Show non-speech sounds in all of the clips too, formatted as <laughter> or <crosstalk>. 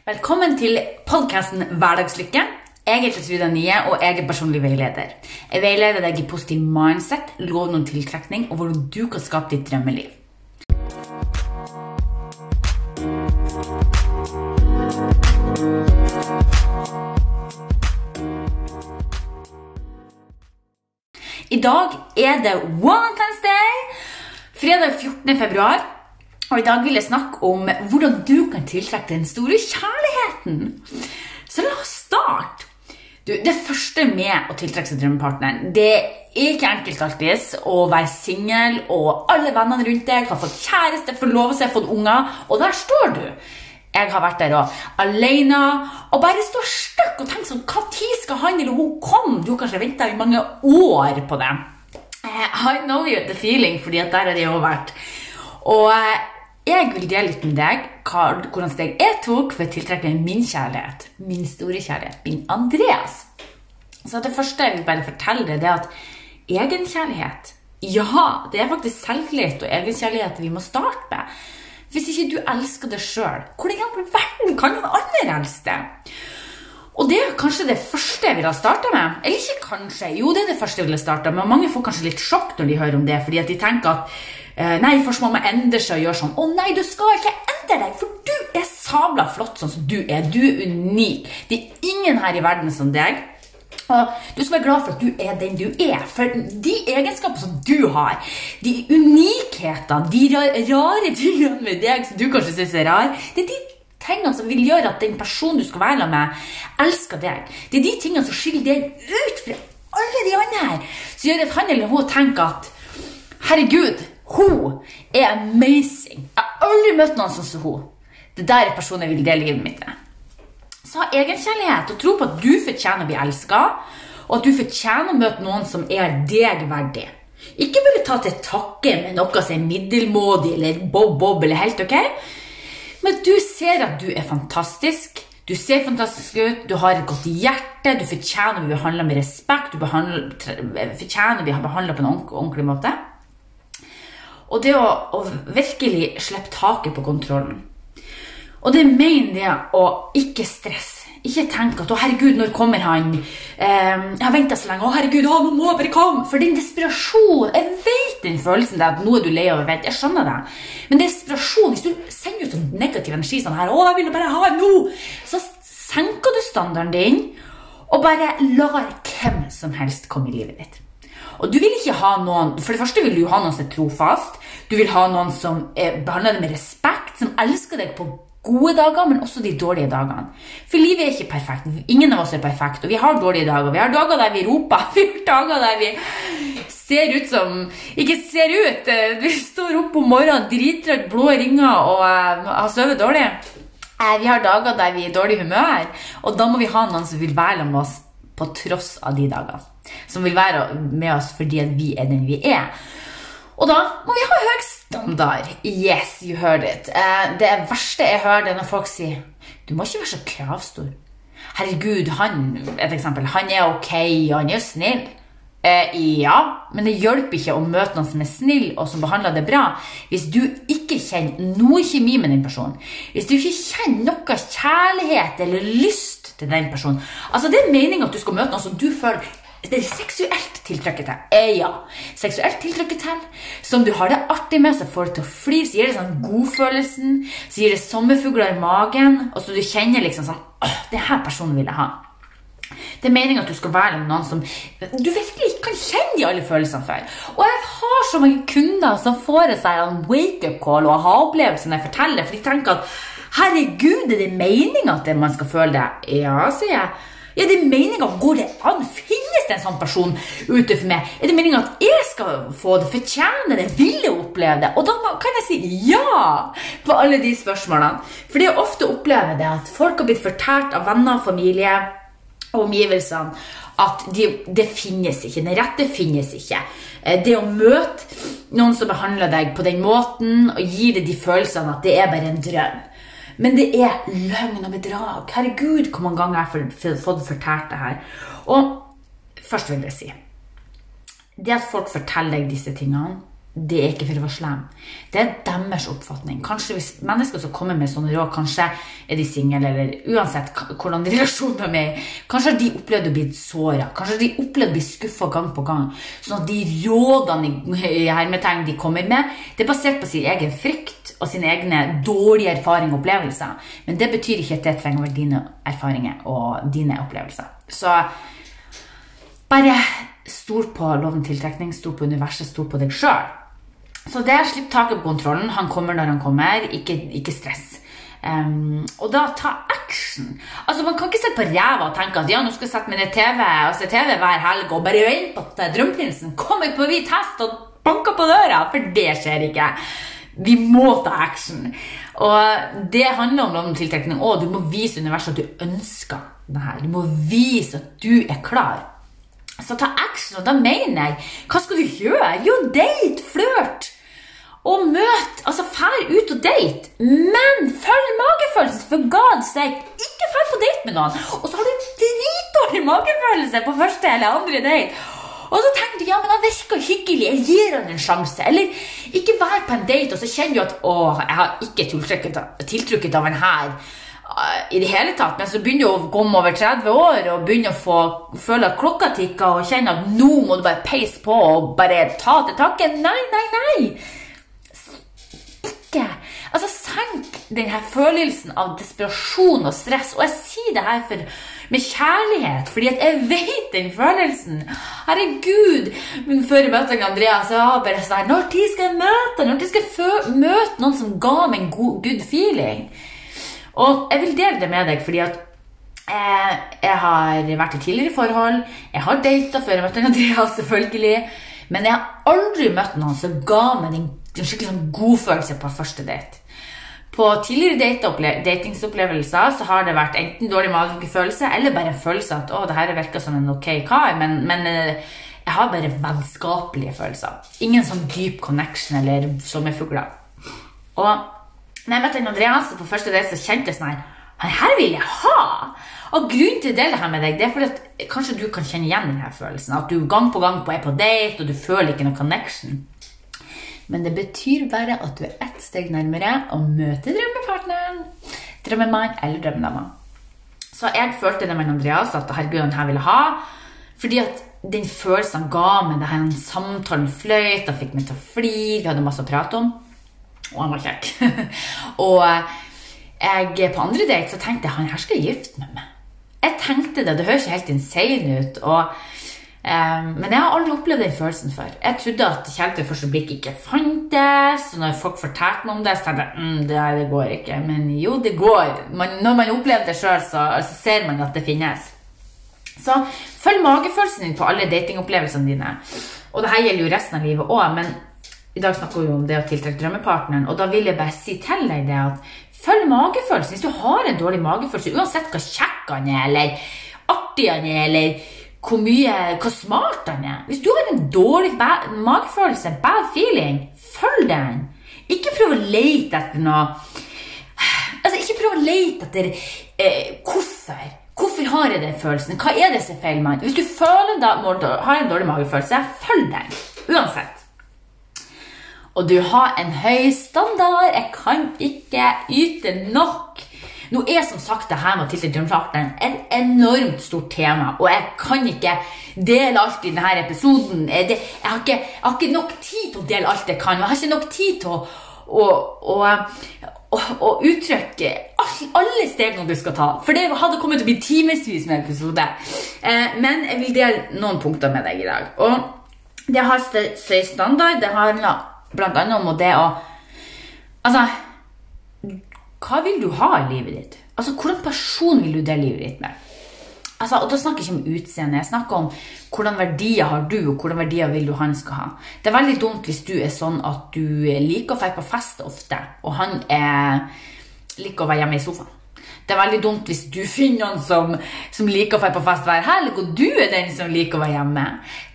Velkommen til podkasten Hverdagslykke. Jeg heter Trude Nye, og jeg er personlig veileder. Jeg veileder deg i positiv mindset, loven om tiltrekning og hvordan du kan skape ditt drømmeliv. I dag er det Valentine's Day, fredag 14. februar. Og i dag vil jeg snakke om hvordan du kan tiltrekke den store kjærligheten. Så la oss starte. Du, det første med å tiltrekke seg drømmepartneren Det er ikke enkelt alltid å være singel, og alle vennene rundt deg har fått kjæreste, forlovelse, fått unger, og der står du. Jeg har vært der og alene og bare står støkk og tenker sånn Når skal han eller hun komme? Du har kanskje venta i mange år på det. I know you the feeling, fordi at der har jeg òg vært. Og jeg vil dele litt med deg hvordan steg jeg tok for å tiltrekke min kjærlighet. Min store kjærlighet. Min Andreas. Så det første jeg vil bare fortelle deg, det er at egenkjærlighet Ja, det er faktisk selvtillit og egenkjærlighet vi må starte med. Hvis ikke du elsker deg sjøl, hvordan i verden kan noen andre elske det? Og det er kanskje det første jeg ville starta med. Eller ikke kanskje, jo det er det første jeg ville starta med. Mange får kanskje litt sjokk når de hører om det, fordi at de tenker at eh, nei, først må man endre seg og gjøre sånn. Å nei, du skal ikke endre deg, for du er sabla flott sånn som du er. Du er unik. Det er ingen her i verden som deg. Og du skal være glad for at du er den du er. For de egenskaper som du har, de unikhetene, de rare tingene med deg som du kanskje syns er rar, det er de tingene som vil gjøre at den personen du skal være med, elsker deg. Det er de tingene som skiller deg ut fra alle de andre her, som gjør at han eller hun tenker at Herregud, hun er amazing. Jeg har aldri møtt noen sånn som hun. Det der er personen jeg vil dele livet mitt med. Så ha egenkjærlighet og tro på at du fortjener å bli elska, og at du fortjener å møte noen som er deg verdig. Ikke bare ta til takke med noe som er middelmådig eller bob-bob eller helt ok. Men du ser at du er fantastisk. Du ser fantastisk ut, du har et godt hjerte, du fortjener å bli behandla med respekt, du fortjener å bli behandla på en ordentlig måte. Og det å, å virkelig slippe taket på kontrollen. Og det mener det å ikke stresse. Ikke tenk at 'Å, herregud, når kommer han?' Eh, 'Jeg har venta så lenge.' 'Å, herregud, nå må jeg bare komme!' For den desperasjonen Jeg vet den følelsen der at nå er du lei av å vente. Jeg skjønner det. Men desperasjon Hvis du sender ut sånn negativ energi sånn her 'Å, jeg vil bare ha nå!' Så senker du standarden din og bare lar hvem som helst komme i livet ditt. Og du vil ikke ha noen For det første vil du ha noen som er trofast. Du vil ha noen som behandler deg med respekt, som elsker deg på gode dager, men også de dårlige dagene. For livet er ikke perfekt. Ingen av oss er perfekt. Og vi har dårlige dager. Vi har dager der vi roper. <laughs> Vi har dager der vi ser ut som Ikke ser ut. Vi står opp om morgenen drittrøtt, blå ringer og uh, har sovet dårlig. Uh, vi har dager der vi er i dårlig humør, og da må vi ha noen som vil være med oss på tross av de dagene. Som vil være med oss fordi vi er den vi er. Og da må vi ha høy standard. Yes, you heard it. Eh, det verste jeg hører, er når folk sier Du må ikke være så kravstor. Herregud, han et eksempel, han er ok, og han er jo snill. Eh, ja, men det hjelper ikke å møte noen som er snill og som behandler det bra, hvis du ikke kjenner noe kjemi med den personen. Hvis du ikke kjenner noe kjærlighet eller lyst til den personen. Altså, Det er meninga at du skal møte noen som du føler det er seksuelt tiltrykket til. Eh, ja. Seksuelt tiltrykket til. Som du har det artig med, så får du til å flire, Så gir det sånn godfølelsen. Så gir det sommerfugler i magen. Og så du kjenner liksom sånn Åh, det her personen vil jeg ha. Det er meningen at du skal være med noen som du virkelig ikke kan kjenne de alle følelsene for. Og jeg har så mange kunder som får seg en wake-up call og aha-opplevelse når jeg forteller, for de tenker at herregud, er det meningen at man skal føle det? Ja, sier jeg. Ja, det er meninga. Går det an? Finnes det en sånn person ute for meg? Er det meninga at jeg skal få det? Fortjener det? Vil jeg oppleve det? Og da kan jeg si ja på alle de spørsmålene. For det er ofte oppleve det at folk har blitt fortært av venner familie og omgivelsene at de, det finnes ikke. Den rette finnes ikke. Eh, det å møte noen som behandler deg på den måten, og gi deg de følelsene at det er bare en drøm. Men det er løgn og bedrag. Herregud, hvor mange ganger jeg har fått fortalt det her. Og først vil jeg si Det at folk forteller deg disse tingene, det er ikke for å være slem. Det er deres oppfatning. Kanskje hvis Mennesker som kommer med sånne råd, kanskje er de single, eller uansett hvordan <laughs> relasjonen de er Kanskje har de opplevd å bli såra. Kanskje har de opplevd å bli skuffa gang på gang. Sånn at de rådene i hermetegn de kommer med, det er basert på sin egen frykt og sine egne dårlige erfaringer og opplevelser. Men det betyr ikke at det trenger å være dine erfaringer og dine opplevelser. Så bare stol på loven tiltrekning, stol på universet, stol på deg sjøl. Så det er slipp taket på kontrollen. Han kommer når han kommer. Ikke, ikke stress. Um, og da ta action. Altså Man kan ikke sitte på ræva og tenke at ja, nå skal jeg sette meg ned TV og se TV hver helg og bare vente på at drømmeprinsen kommer på hvit hest og banker på døra. For det skjer ikke. Vi må ta action. Og det handler om loven tiltrekning. Og du må vise universet at du ønsker det her. Du må vise at du er klar. Så ta action, og da mener jeg Hva skal du gjøre? Jo, date, flirt og møt, altså fær ut og date, men følg magefølelsen, for god sake. Ikke fær på date med noen, og så har du dritdårlig magefølelse på første eller andre date. Og så tenker du ja, men han virker hyggelig, jeg gir han en sjanse. Eller ikke vær på en date, og så kjenner du at å, jeg har ikke tiltrukket, tiltrukket av en her i det hele tatt. Men så begynner du å komme over 30 år og begynner å få føle at klokka tikker, og kjenne at nå må du bare peise på og bare ta til takke. Nei, nei, nei Altså, senk denne følelsen av desperasjon og stress. Og jeg sier det her for, med kjærlighet, fordi at jeg vet den følelsen. Herregud! Men før jeg møtte Andreas, jeg var bare sånn Når tid skal jeg møte Når tid skal jeg møte noen som ga meg en god, good feeling? Og jeg vil dele det med deg fordi at jeg, jeg har vært i tidligere forhold. Jeg har data før jeg møtte Andreas, selvfølgelig. Men jeg har aldri møtt noen som ga meg en skikkelig sånn godfølelse på første date. På tidligere datingsopplevelser så har det vært enten dårlig magefølelse eller bare en følelse at å, det her virker som en ok kar, men, men eh, jeg har bare vennskapelige følelser. Ingen sånn dyp connection eller sommerfugler. Og når jeg møtte Andreas på første date, så kjente jeg sånn her Han her vil jeg ha! Og grunnen til å dele det her med deg, det er fordi at kanskje du kan kjenne igjen denne følelsen. At du gang på gang er på date, og du føler ikke noe connection. Men det betyr bare at du er ett steg nærmere å møte drømmepartneren. Drømmemann eller drømmedama. Så jeg følte det med Andreas at herregud, han her ville ha. Fordi at den følelsen han ga meg, det her samtalen fløyt, han fikk meg til å flire, vi hadde masse å prate om. Og han var kjekk. <laughs> og jeg, på andre date så tenkte jeg han her skal gifte med meg. Jeg tenkte det, det høres ikke helt insane ut. og men jeg har aldri opplevd den følelsen før. Jeg trodde at kjærlighet ved første blikk ikke fantes. Og når folk fortalte meg om det, så tenkte jeg mm, det, det går ikke. Men jo, det går. Man, når man opplever det sjøl, så, så, ser man at det finnes. Så følg magefølelsen din på alle datingopplevelsene dine. Og det her gjelder jo resten av livet òg, men i dag snakker vi om det å tiltrekke drømmepartneren. Og da vil jeg bare si til deg det at følg magefølelsen. Hvis du har en dårlig magefølelse, uansett hva kjekk han er, eller artig han er, eller hvor mye, hvor smart han er. Hvis du har en dårlig magefølelse, bad feeling, følg den. Ikke prøv å lete etter noe Altså, Ikke prøv å lete etter eh, hvorfor. Hvorfor har jeg den følelsen? Hva er det som er feil med Hvis du føler da, har en dårlig magefølelse, følg den. Uansett. Og du har en høy standard. Jeg kan ikke yte nok. Nå er som sagt det her med å tiltrekke drømmepartneren et enormt stort tema, og jeg kan ikke dele alt i denne episoden. Jeg, har ikke, jeg, har ikke, nok tid til å dele alt jeg kan. Og jeg har ikke nok tid til å, å, å, å uttrykke alle stegene du skal ta. For det hadde kommet til å bli timevis med episode. Eh, men jeg vil dele noen punkter med deg i dag. Og det har høy standard. Det handler bl.a. om det å Altså hva vil du ha i livet ditt? Altså, Hvordan person vil du dele livet ditt med? Altså, og Da snakker jeg ikke om utseende, jeg snakker om hvordan verdier har du, og hvordan verdier vil du han skal ha. Det er veldig dumt hvis du er sånn at du liker å dra på fest ofte, og han er, liker å være hjemme i sofaen. Det er veldig dumt hvis du <laughs> finner noen som, som liker å dra på fest hver helg, og du er den som liker å være hjemme.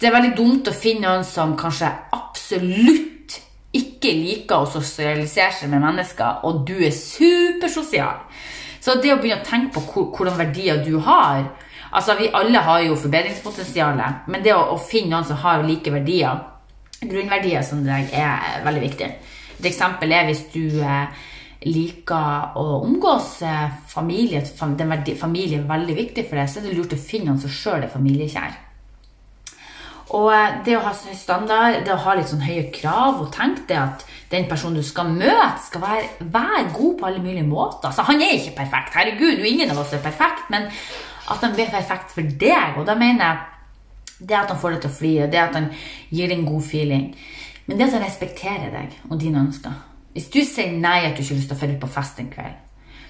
Det er veldig dumt å finne noen som kanskje absolutt ikke liker å sosialisere seg med mennesker, og du er supersosial. Så det å begynne å tenke på hvordan verdier du har Altså, Vi alle har jo forbedringspotensial, men det å, å, finne noen som har like verdier grunnverdier som deg er veldig viktig. Et eksempel er hvis du eh, liker å omgås eh, familie, den verdi, familie er veldig viktig for deg, så er det lurt å finne noen som sjøl er familiekjær. Og eh, det å ha standard, det å ha litt sånn høye krav og tenke det at den personen du skal møte, skal være, være, god på alle mulige måter. Altså, han er ikke perfekt. Herregud, ingen av oss er perfekt. Men at han blir perfekt for deg. Og da mener jeg det at han får deg til å flire, det at han gir deg en god feeling. Men det at han respekterer deg og dine ønsker. Hvis du sier nei at du ikke har lyst til å dra på fest en kveld,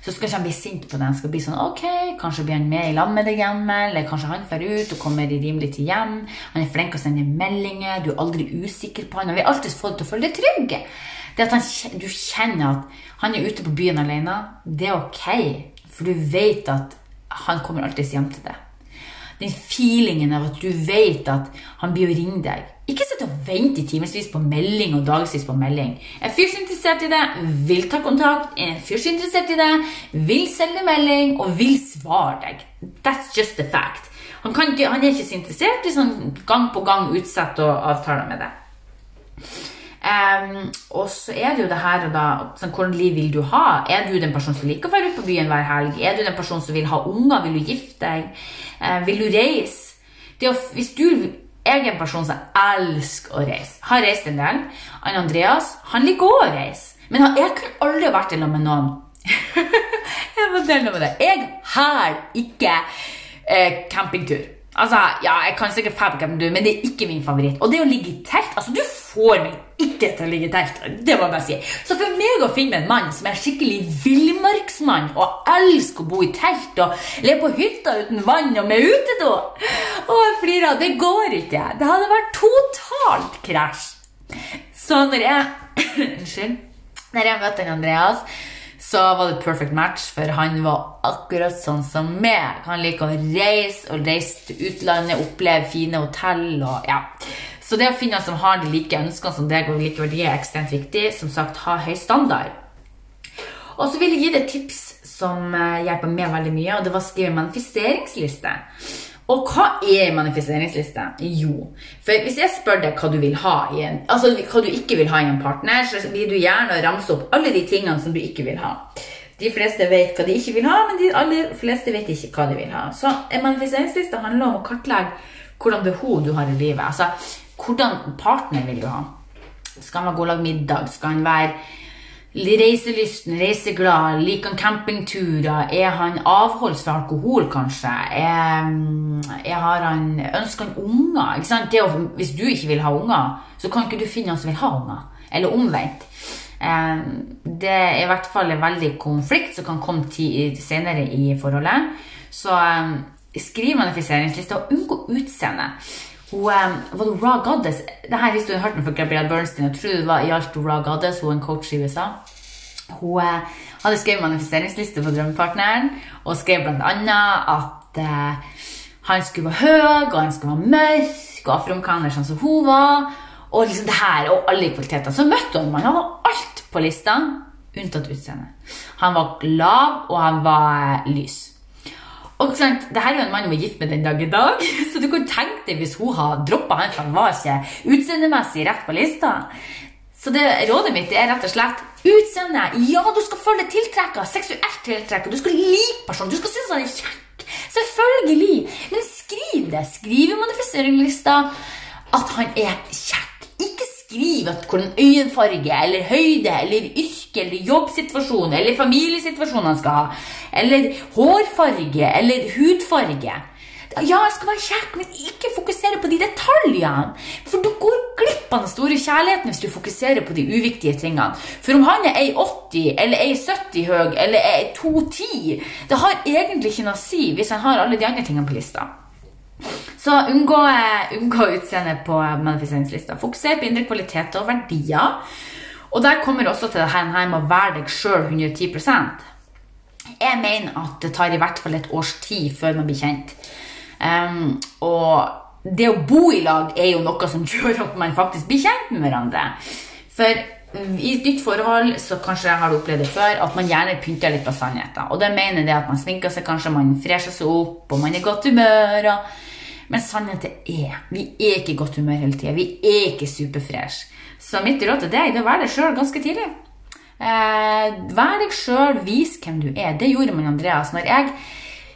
så skal ikke han bli sint på det. Han skal bli sånn Ok, kanskje blir han med i lag med deg hjemme, eller kanskje han drar ut og kommer rimelig til hjem. Han er flink til å sende meldinger, du er aldri usikker på han. Han vil alltid få deg til å føle deg trygg. Det at han, du kjenner at han er ute på byen alene, det er ok. For du vet at han kommer alltid hjem til deg. Den feelingen av at du vet at han blir å ringe deg. Ikke sitt og vente i timevis på melding og dagsvis på melding. En fyr som interessert i det, vil ta kontakt. er En fyr er interessert i det, vil sende melding og vil svare deg. That's just a fact. Han, ikke, han er ikke så interessert hvis han gang på gang utsetter avtaler med deg. Um, og så er det jo det her da sånn, Hvordan liv vil du ha? Er du den personen som liker å være ute på byen hver helg? Er du den personen som vil ha unger? Vil du gifte deg? Uh, vil du reise? Å, hvis du jeg er en person som elsker å reise. Har reist en del. Anne Andreas han liker også å reise. Men jeg kunne aldri vært sammen med noen. <laughs> jeg må dele med deg. Jeg har ikke eh, campingtur. Altså, ja, Jeg kan sikkert fabcampingtur, men det er ikke min favoritt. Og det å ligge i telt altså Du får meg ikke til å ligge i telt. Det må jeg bare si. Så for meg å finne en mann som er skikkelig villmarksmann og elsker å bo i telt og leve på hytta uten vann og med utedo Og jeg flirer. Det går ikke. Det hadde vært totalt krasj. Så når jeg <clears throat> Unnskyld. Når jeg møtte Andreas så var det perfect match, for han var akkurat sånn som meg. Han liker å reise og reise til utlandet, oppleve fine hotell og ja. Så det å finne som har de like ønskene som deg og like verdier, er ekstremt viktig. Som sagt, ha høy standard. Og så vil jeg gi deg tips som eh, hjelper meg veldig mye, og det var å skrive manifesteringsliste. Og hva er en manifesteringsliste? Jo, for hvis jeg spør deg hva du vil ha i en, altså hva du ikke vil ha i en partner, så vil du gjerne ramse opp alle de tingene som du ikke vil ha. De fleste vet hva de ikke vil ha, men de aller fleste vet ikke hva de vil ha. Så en manifesteringsliste handler om å kartlegge hvordan behov du har i livet. Altså, hvordan partner vil du ha? Skal han være god lag middag? Skal han være reiselysten, reiseglad, liker han campingturer? Er han avholds fra alkohol, kanskje? Er, er han, ønsker han unger? Å, hvis du ikke vil ha unger, så kan ikke du finne han som vil ha unger. Eller omvendt. Det er i hvert fall en veldig konflikt som kan komme senere i forholdet. Så skriv manifesteringslista og unngå utseende. Hun, var det Raw Goddess? Denne historien hørte fra Gabrielle Bernstein. Jeg tror det var gjaldt Raw Goddess, hun er en coach i USA. Hun uh, hadde skrevet manifesteringsliste for drømmepartneren og skrev bl.a. at uh, han skulle være høy, og han skulle være mørk og afroamerikaner sånn som hun var. Og liksom det her, og alle kvaliteter. Så møtte hun Han var alt på lista, unntatt utseende. Han var lav, og han var eh, lys. Og sant, det her er jo en mann hun er gift med den dag i dag, <laughs> så du kan tenke deg hvis hun har droppa han, for han var ikke utseendemessig rett på lista. Så det rådet mitt er rett og slett utseende. Ja, du skal følge tiltrekka, seksuelt tiltrekka. Du skal like personen, du skal synes han er kjekk. Selvfølgelig. Men skriv det. Skriv i manifesteringslista at han er kjekk skrive hvordan øyenfarge eller høyde eller yrke eller jobbsituasjon eller familiesituasjon han skal ha. Eller hårfarge eller hudfarge. Ja, jeg skal være kjekk, men ikke fokusere på de detaljene. For du går glipp av den store kjærligheten hvis du fokuserer på de uviktige tingene. For om han er 1,80 eller 1,70 høy eller 2,10, det har egentlig ikke noe å si hvis han har alle de andre tingene på lista. Så unngå, eh, unngå utseende på manifesteringslista. Fokuser på indre kvaliteter og verdier. Og der kommer også til det her med å være deg sjøl 110 Jeg mener at det tar i hvert fall et års tid før man blir kjent. Um, og det å bo i lag er jo noe som <laughs> gjør at man faktisk blir kjent med hverandre. For i et nytt forhold så kanskje jeg har opplevd det før, at man gjerne pynter litt på sannheten. Og det mener det at man sminker seg, kanskje man fresher seg opp, og man er i godt humør. og Men sannheten er vi er ikke i godt humør hele tida. Vi er ikke superfresh. Så mitt råd til deg er å være deg sjøl ganske tidlig. Eh, vær deg sjøl, vis hvem du er. Det gjorde man Andreas. Når jeg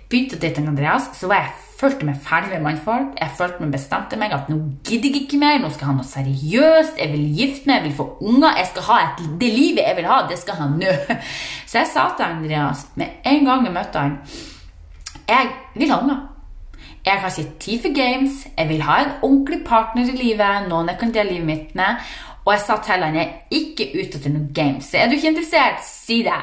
begynte å date Andreas, så var jeg følte meg ferdig med mannfolk. Jeg følte meg bestemte meg at nå gidder jeg ikke mer. Nå skal jeg ha noe seriøst. Jeg vil gifte meg, jeg vil få unger. Jeg skal ha et, Det livet jeg vil ha, det skal jeg ha nå. <laughs> Så jeg sa til Andreas med en gang jeg møtte han Jeg vil ha unger. Jeg har ikke tid for games. Jeg vil ha en ordentlig partner i livet. Noen jeg kan dele livet mitt med. Og jeg sa til han jeg er ikke ute etter noen games. Er du ikke interessert, si det.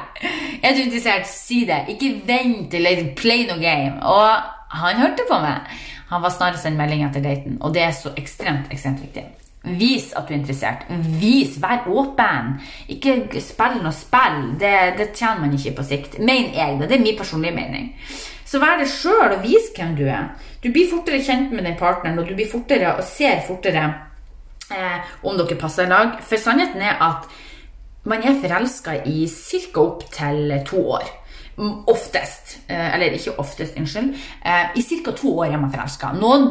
Er du interessert, si det. Ikke vent eller play noe game. Og han hørte på meg. Han var snarest en melding etter daten, og det er så ekstremt, ekstremt viktig. Vis at du er interessert. Vis, Vær åpen. Ikke spill noe spill. Det, det tjener man ikke på sikt. Mener jeg det. Det er min personlige mening. Så vær det sjøl og vis hvem du er. Du blir fortere kjent med den partneren, og du blir fortere og ser fortere eh, om dere passer lag. For sannheten er at man er forelska i ca. opp til to år. Oftest. Eh, eller ikke oftest, unnskyld. Eh, I ca. to år er man forelska. Noen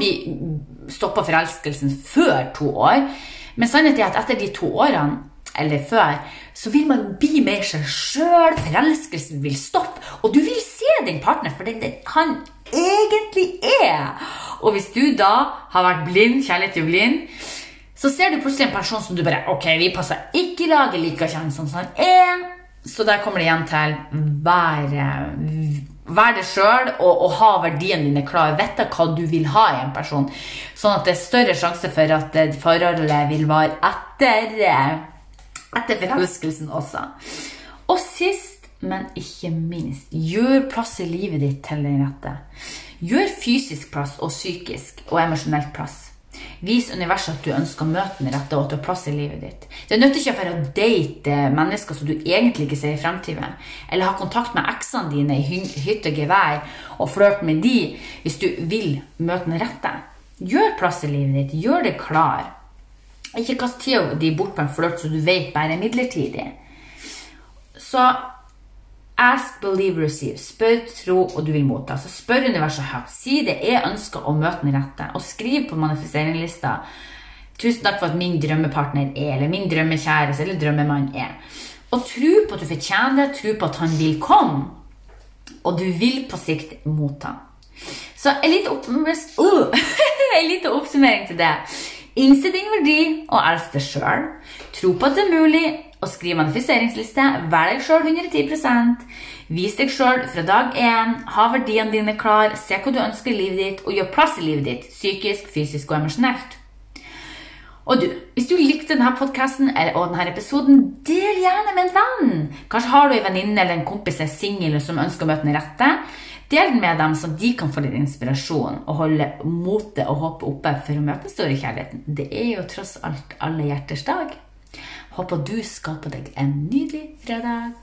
stopper forelskelsen før to år. Men sannheten er at etter de to årene, eller før, så vil man bli mer seg sjøl. Forelskelsen vil stoppe. Og du vil se din partner for den han egentlig er. Og hvis du da har vært blind, kjærlighet til blind, så ser du plutselig en person som du bare Ok, vi passer ikke i lag, jeg liker som han er. Så der kommer det igjen til være Vær deg sjøl og, og, ha verdiene dine klare. Vite hva du vil ha i en person. Sånn at det er større sjanse for at forholdet vil vare etter, etter forelskelsen også. Og sist, men ikke minst, gjør plass i livet ditt til den rette. Gjør fysisk plass og psykisk og emosjonelt plass. Vis universet at du ønsker å møte den rette, og at du har plass i livet ditt. Det nytter ikke for å date mennesker som du egentlig ikke ser i fremtiden, eller ha kontakt med eksene dine i hytte og gevær og flørte med de hvis du vil møte den rette. Gjør plass i livet ditt. Gjør det klar. Ikke kast tida di bort på en flørt som du vet bare er midlertidig. Så Ask, believe, receive. Spør, tro, og du vil motta. Så spør universet høyt. Si det jeg ønsker å møte den rette. Og skriv på manifesteringslista Tusen takk for at min drømmepartner er, eller min drømmekjæreste eller drømmemann er. Og tro på at du fortjener det, tro på at han vil komme. Og du vil på sikt motta. Så en liten, opp uh, <laughs> oppsummering til det. Innse din verdi og elsk deg sjøl. Tro på at det er mulig å skriv manifiseringsliste. Vær deg sjøl 110 Vis deg sjøl fra dag én. Ha verdiene dine klar. Se hva du ønsker i livet ditt, og gjør plass i livet ditt. Psykisk, fysisk og emosjonelt. Og du, hvis du likte denne podkasten og denne episoden, del gjerne med en venn. Kanskje har du en venninne eller en kompis er singel som ønsker å møte den rette. Del den med dem, så de kan få litt inspirasjon og holde motet og håpet oppe for å møte den store kjærligheten. Det er jo tross alt alle hjerters dag. Håper du skaper deg en nydelig fredag.